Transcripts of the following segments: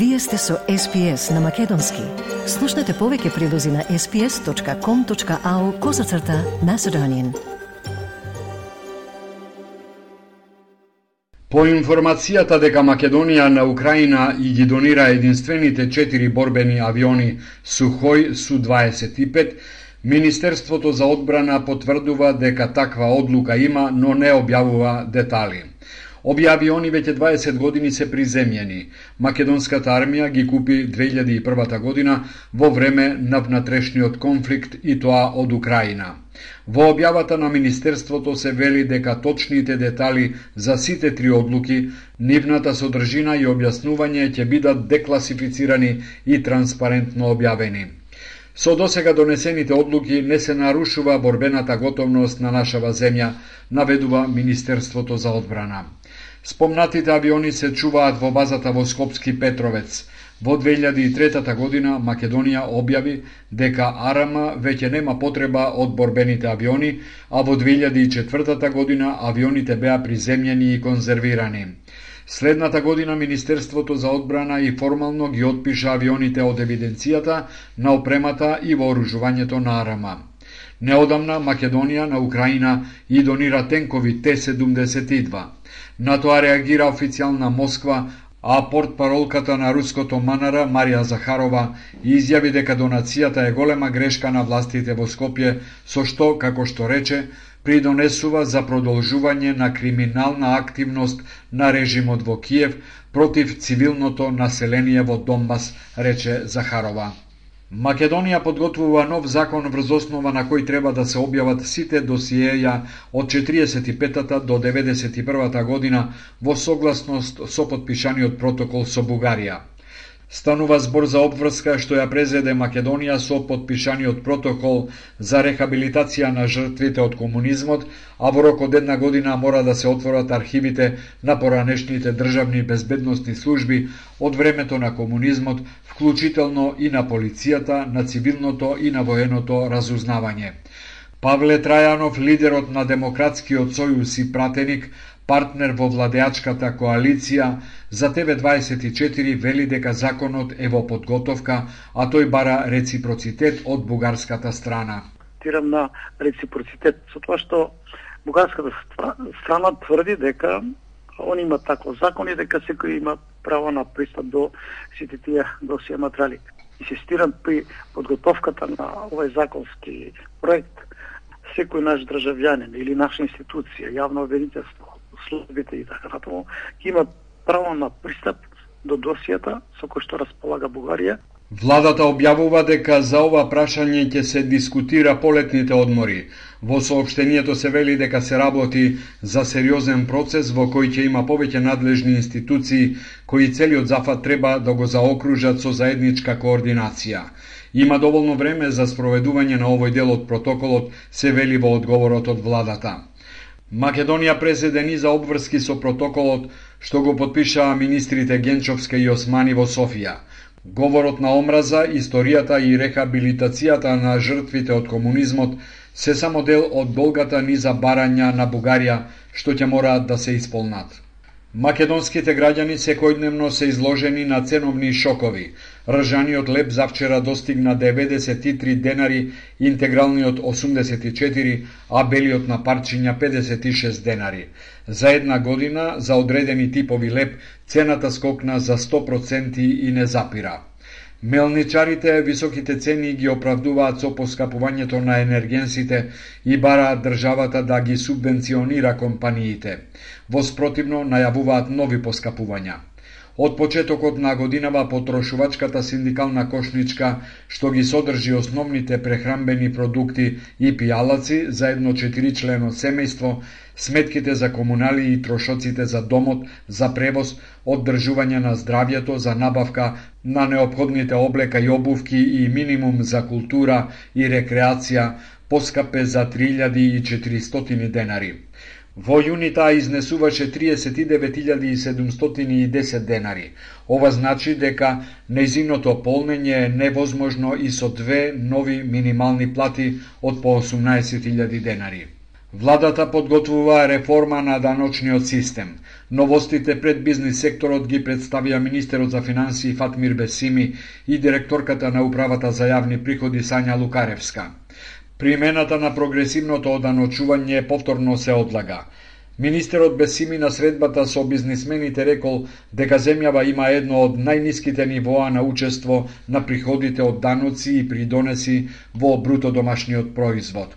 Вие сте со SPS на Македонски. Слушнете повеќе прилози на sps.com.au козацрта на Седонин. По информацијата дека Македонија на Украина и ги донира единствените четири борбени авиони Сухој Су-25, Министерството за одбрана потврдува дека таква одлука има, но не објавува детали објави они веќе 20 години се приземјени. Македонската армија ги купи 2001 година во време на внатрешниот конфликт и тоа од Украина. Во објавата на Министерството се вели дека точните детали за сите три одлуки, нивната содржина и објаснување ќе бидат декласифицирани и транспарентно објавени. Со досега донесените одлуки не се нарушува борбената готовност на нашава земја, наведува Министерството за одбрана. Спомнатите авиони се чуваат во базата во Скопски Петровец. Во 2003 година Македонија објави дека АРМ веќе нема потреба од борбените авиони, а во 2004 година авионите беа приземјени и конзервирани. Следната година Министерството за одбрана и формално ги отпиша авионите од евиденцијата на опремата и вооружувањето на АРМ. Неодамна Македонија на Украина и донира тенкови Т-72. На тоа реагира официјална Москва, а портпаролката на руското Манара Марија Захарова изјави дека донацијата е голема грешка на властите во Скопје, со што, како што рече, придонесува за продолжување на криминална активност на режимот во Киев против цивилното население во Донбас, рече Захарова. Македонија подготвува нов закон врз основа на кој треба да се објават сите досиеја од 45-та до 91-та година во согласност со подпишаниот протокол со Бугарија. Станува збор за обврска што ја презеде Македонија со подпишаниот протокол за рехабилитација на жртвите од комунизмот, а во рок од една година мора да се отворат архивите на поранешните државни безбедносни служби од времето на комунизмот, вклучително и на полицијата, на цивилното и на военото разузнавање. Павле Трајанов, лидерот на Демократскиот сојуз и пратеник, партнер во владеачката коалиција, за ТВ24 вели дека законот е во подготовка, а тој бара реципроцитет од бугарската страна. Тирам на реципроцитет, со тоа што бугарската страна тврди дека он има таков закон и дека секој има право на пристап до сите тие досија материали. Инсистирам при подготовката на овој законски проект секој наш државјанин или наша институција, јавно обвинителство, службите и така натаму, ќе имат право на пристап до досијата со кој што располага Бугарија. Владата објавува дека за ова прашање ќе се дискутира полетните одмори. Во сообштението се вели дека се работи за сериозен процес во кој ќе има повеќе надлежни институции кои целиот зафат треба да го заокружат со заедничка координација. Има доволно време за спроведување на овој дел од протоколот, се вели во одговорот од владата. Македонија презеде низа обврски со протоколот што го подпишаа министрите Генчовска и Османи во Софија. Говорот на омраза, историјата и рехабилитацијата на жртвите од комунизмот се само дел од долгата низа барања на Бугарија што ќе мораат да се исполнат. Македонските граѓани секојдневно се изложени на ценовни шокови. Ржаниот леп завчера достигна 93 денари, интегралниот 84, а белиот на парчиња 56 денари. За една година, за одредени типови леп, цената скокна за 100% и не запира. Мелничарите високите цени ги оправдуваат со поскапувањето на енергенсите и бараат државата да ги субвенционира компаниите. Воспротивно најавуваат нови поскапувања. Од почетокот на годинава потрошувачката синдикална кошничка, што ги содржи основните прехранбени продукти и пијалаци за едно четиричлено семејство, сметките за комунали и трошоците за домот, за превоз, оддржување на здравјето, за набавка на необходните облека и обувки и минимум за култура и рекреација, поскапе за 3400 денари. Во јуни таа изнесуваше 39.710 денари. Ова значи дека нејзиното полнење е невозможно и со две нови минимални плати од по 18.000 денари. Владата подготвува реформа на даночниот систем. Новостите пред бизнис секторот ги представија министерот за финансии Фатмир Бесими и директорката на управата за јавни приходи Сања Лукаревска. Примената на прогресивното оданочување повторно се одлага. Министерот Бесими на средбата со бизнисмените рекол дека земјава има едно од најниските нивоа на учество на приходите од даноци и придонеси во бруто домашниот производ.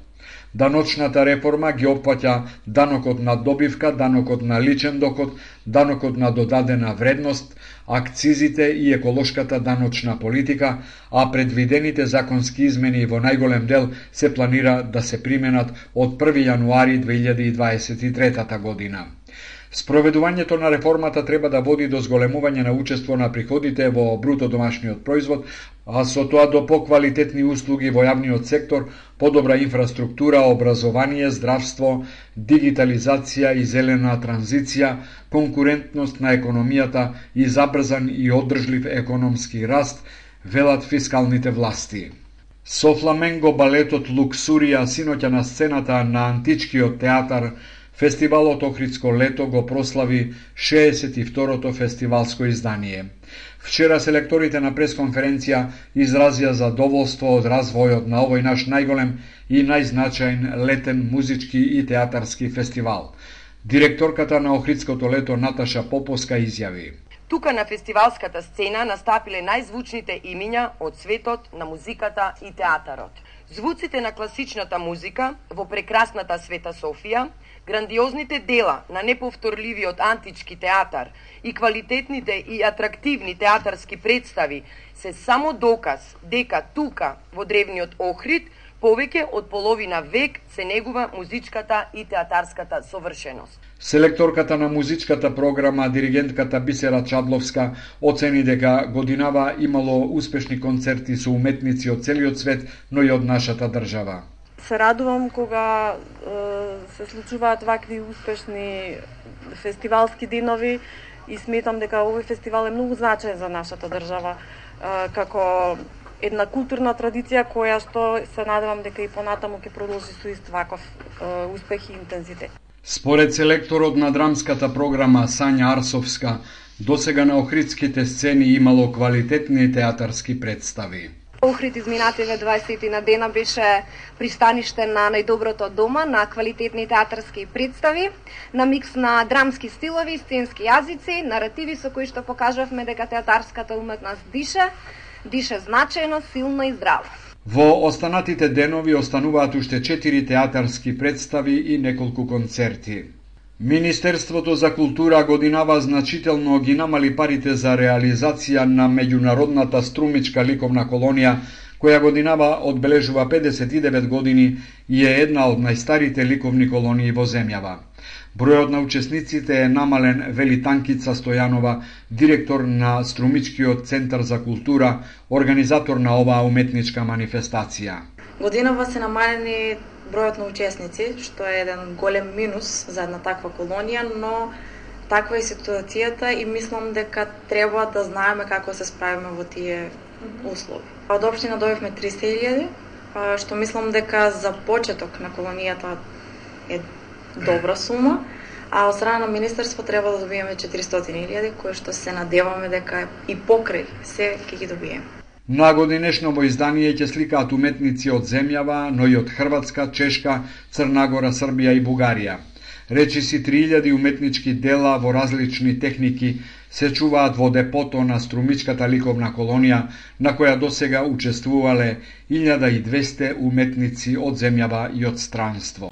Даночната реформа ги опфаќа данокот на добивка, данокот на личен доход, данокот на додадена вредност, акцизите и еколошката даночна политика, а предвидените законски измени во најголем дел се планира да се применат од 1 јануари 2023 година. Спроведувањето на реформата треба да води до зголемување на учество на приходите во бруто домашниот производ, а со тоа до поквалитетни услуги во јавниот сектор, подобра инфраструктура, образование, здравство, дигитализација и зелена транзиција, конкурентност на економијата и забрзан и одржлив економски раст, велат фискалните власти. Со фламенго балетот Луксурија синоќа на сцената на античкиот театар Фестивалот Охридско лето го прослави 62-то фестивалско издание. Вчера селекторите на пресконференција изразија задоволство од развојот на овој наш најголем и најзначаен летен музички и театарски фестивал. Директорката на Охридското лето Наташа Попоска изјави. Тука на фестивалската сцена настапиле најзвучните имиња од светот на музиката и театарот. Звуците на класичната музика во прекрасната Света Софија, Грандиозните дела на неповторливиот антички театар и квалитетните и атрактивни театарски представи се само доказ дека тука, во древниот Охрид, повеќе од половина век се негува музичката и театарската совршеност. Селекторката на музичката програма, диригентката Бисера Чадловска, оцени дека годинава имало успешни концерти со уметници од целиот свет, но и од нашата држава се радувам кога се случуваат вакви успешни фестивалски денови и сметам дека овој фестивал е многу значаен за нашата држава како една културна традиција која што се надевам дека и понатаму ќе продолжи со ист ваков успех и интензитет. Според селекторот на драмската програма Сања Арсовска, досега на охридските сцени имало квалитетни театарски представи. Охрид изминативе 20 на дена беше пристаниште на најдоброто дома, на квалитетни театарски представи, на микс на драмски стилови, сценски јазици, наративи со кои што покажавме дека театарската уметност дише, дише значајно, силно и здраво. Во останатите денови остануваат уште 4 театарски представи и неколку концерти. Министерството за култура годинава значително ги намали парите за реализација на меѓународната струмичка ликовна колонија, која годинава одбележува 59 години и е една од најстарите ликовни колонии во земјава. Бројот на учесниците е намален, вели Танкица Стојанова, директор на Струмичкиот центар за култура, организатор на оваа уметничка манифестација. Годинава се намалени бројот на учесници, што е еден голем минус за една таква колонија, но таква е ситуацијата и мислам дека треба да знаеме како се справиме во тие услови. Од општина добивме 300.000, што мислам дека за почеток на колонијата е добра сума, а од страна на Министерство треба да добиеме 400.000, кои што се надеваме дека и покрај се ќе ги добиеме. На годинешново издание ќе сликаат уметници од земјава, но и од Хрватска, Чешка, Црнагора, Србија и Бугарија. Речиси 3000 уметнички дела во различни техники се чуваат во депото на Струмичката ликовна колонија, на која досега учествувале 1200 уметници од земјава и од странство.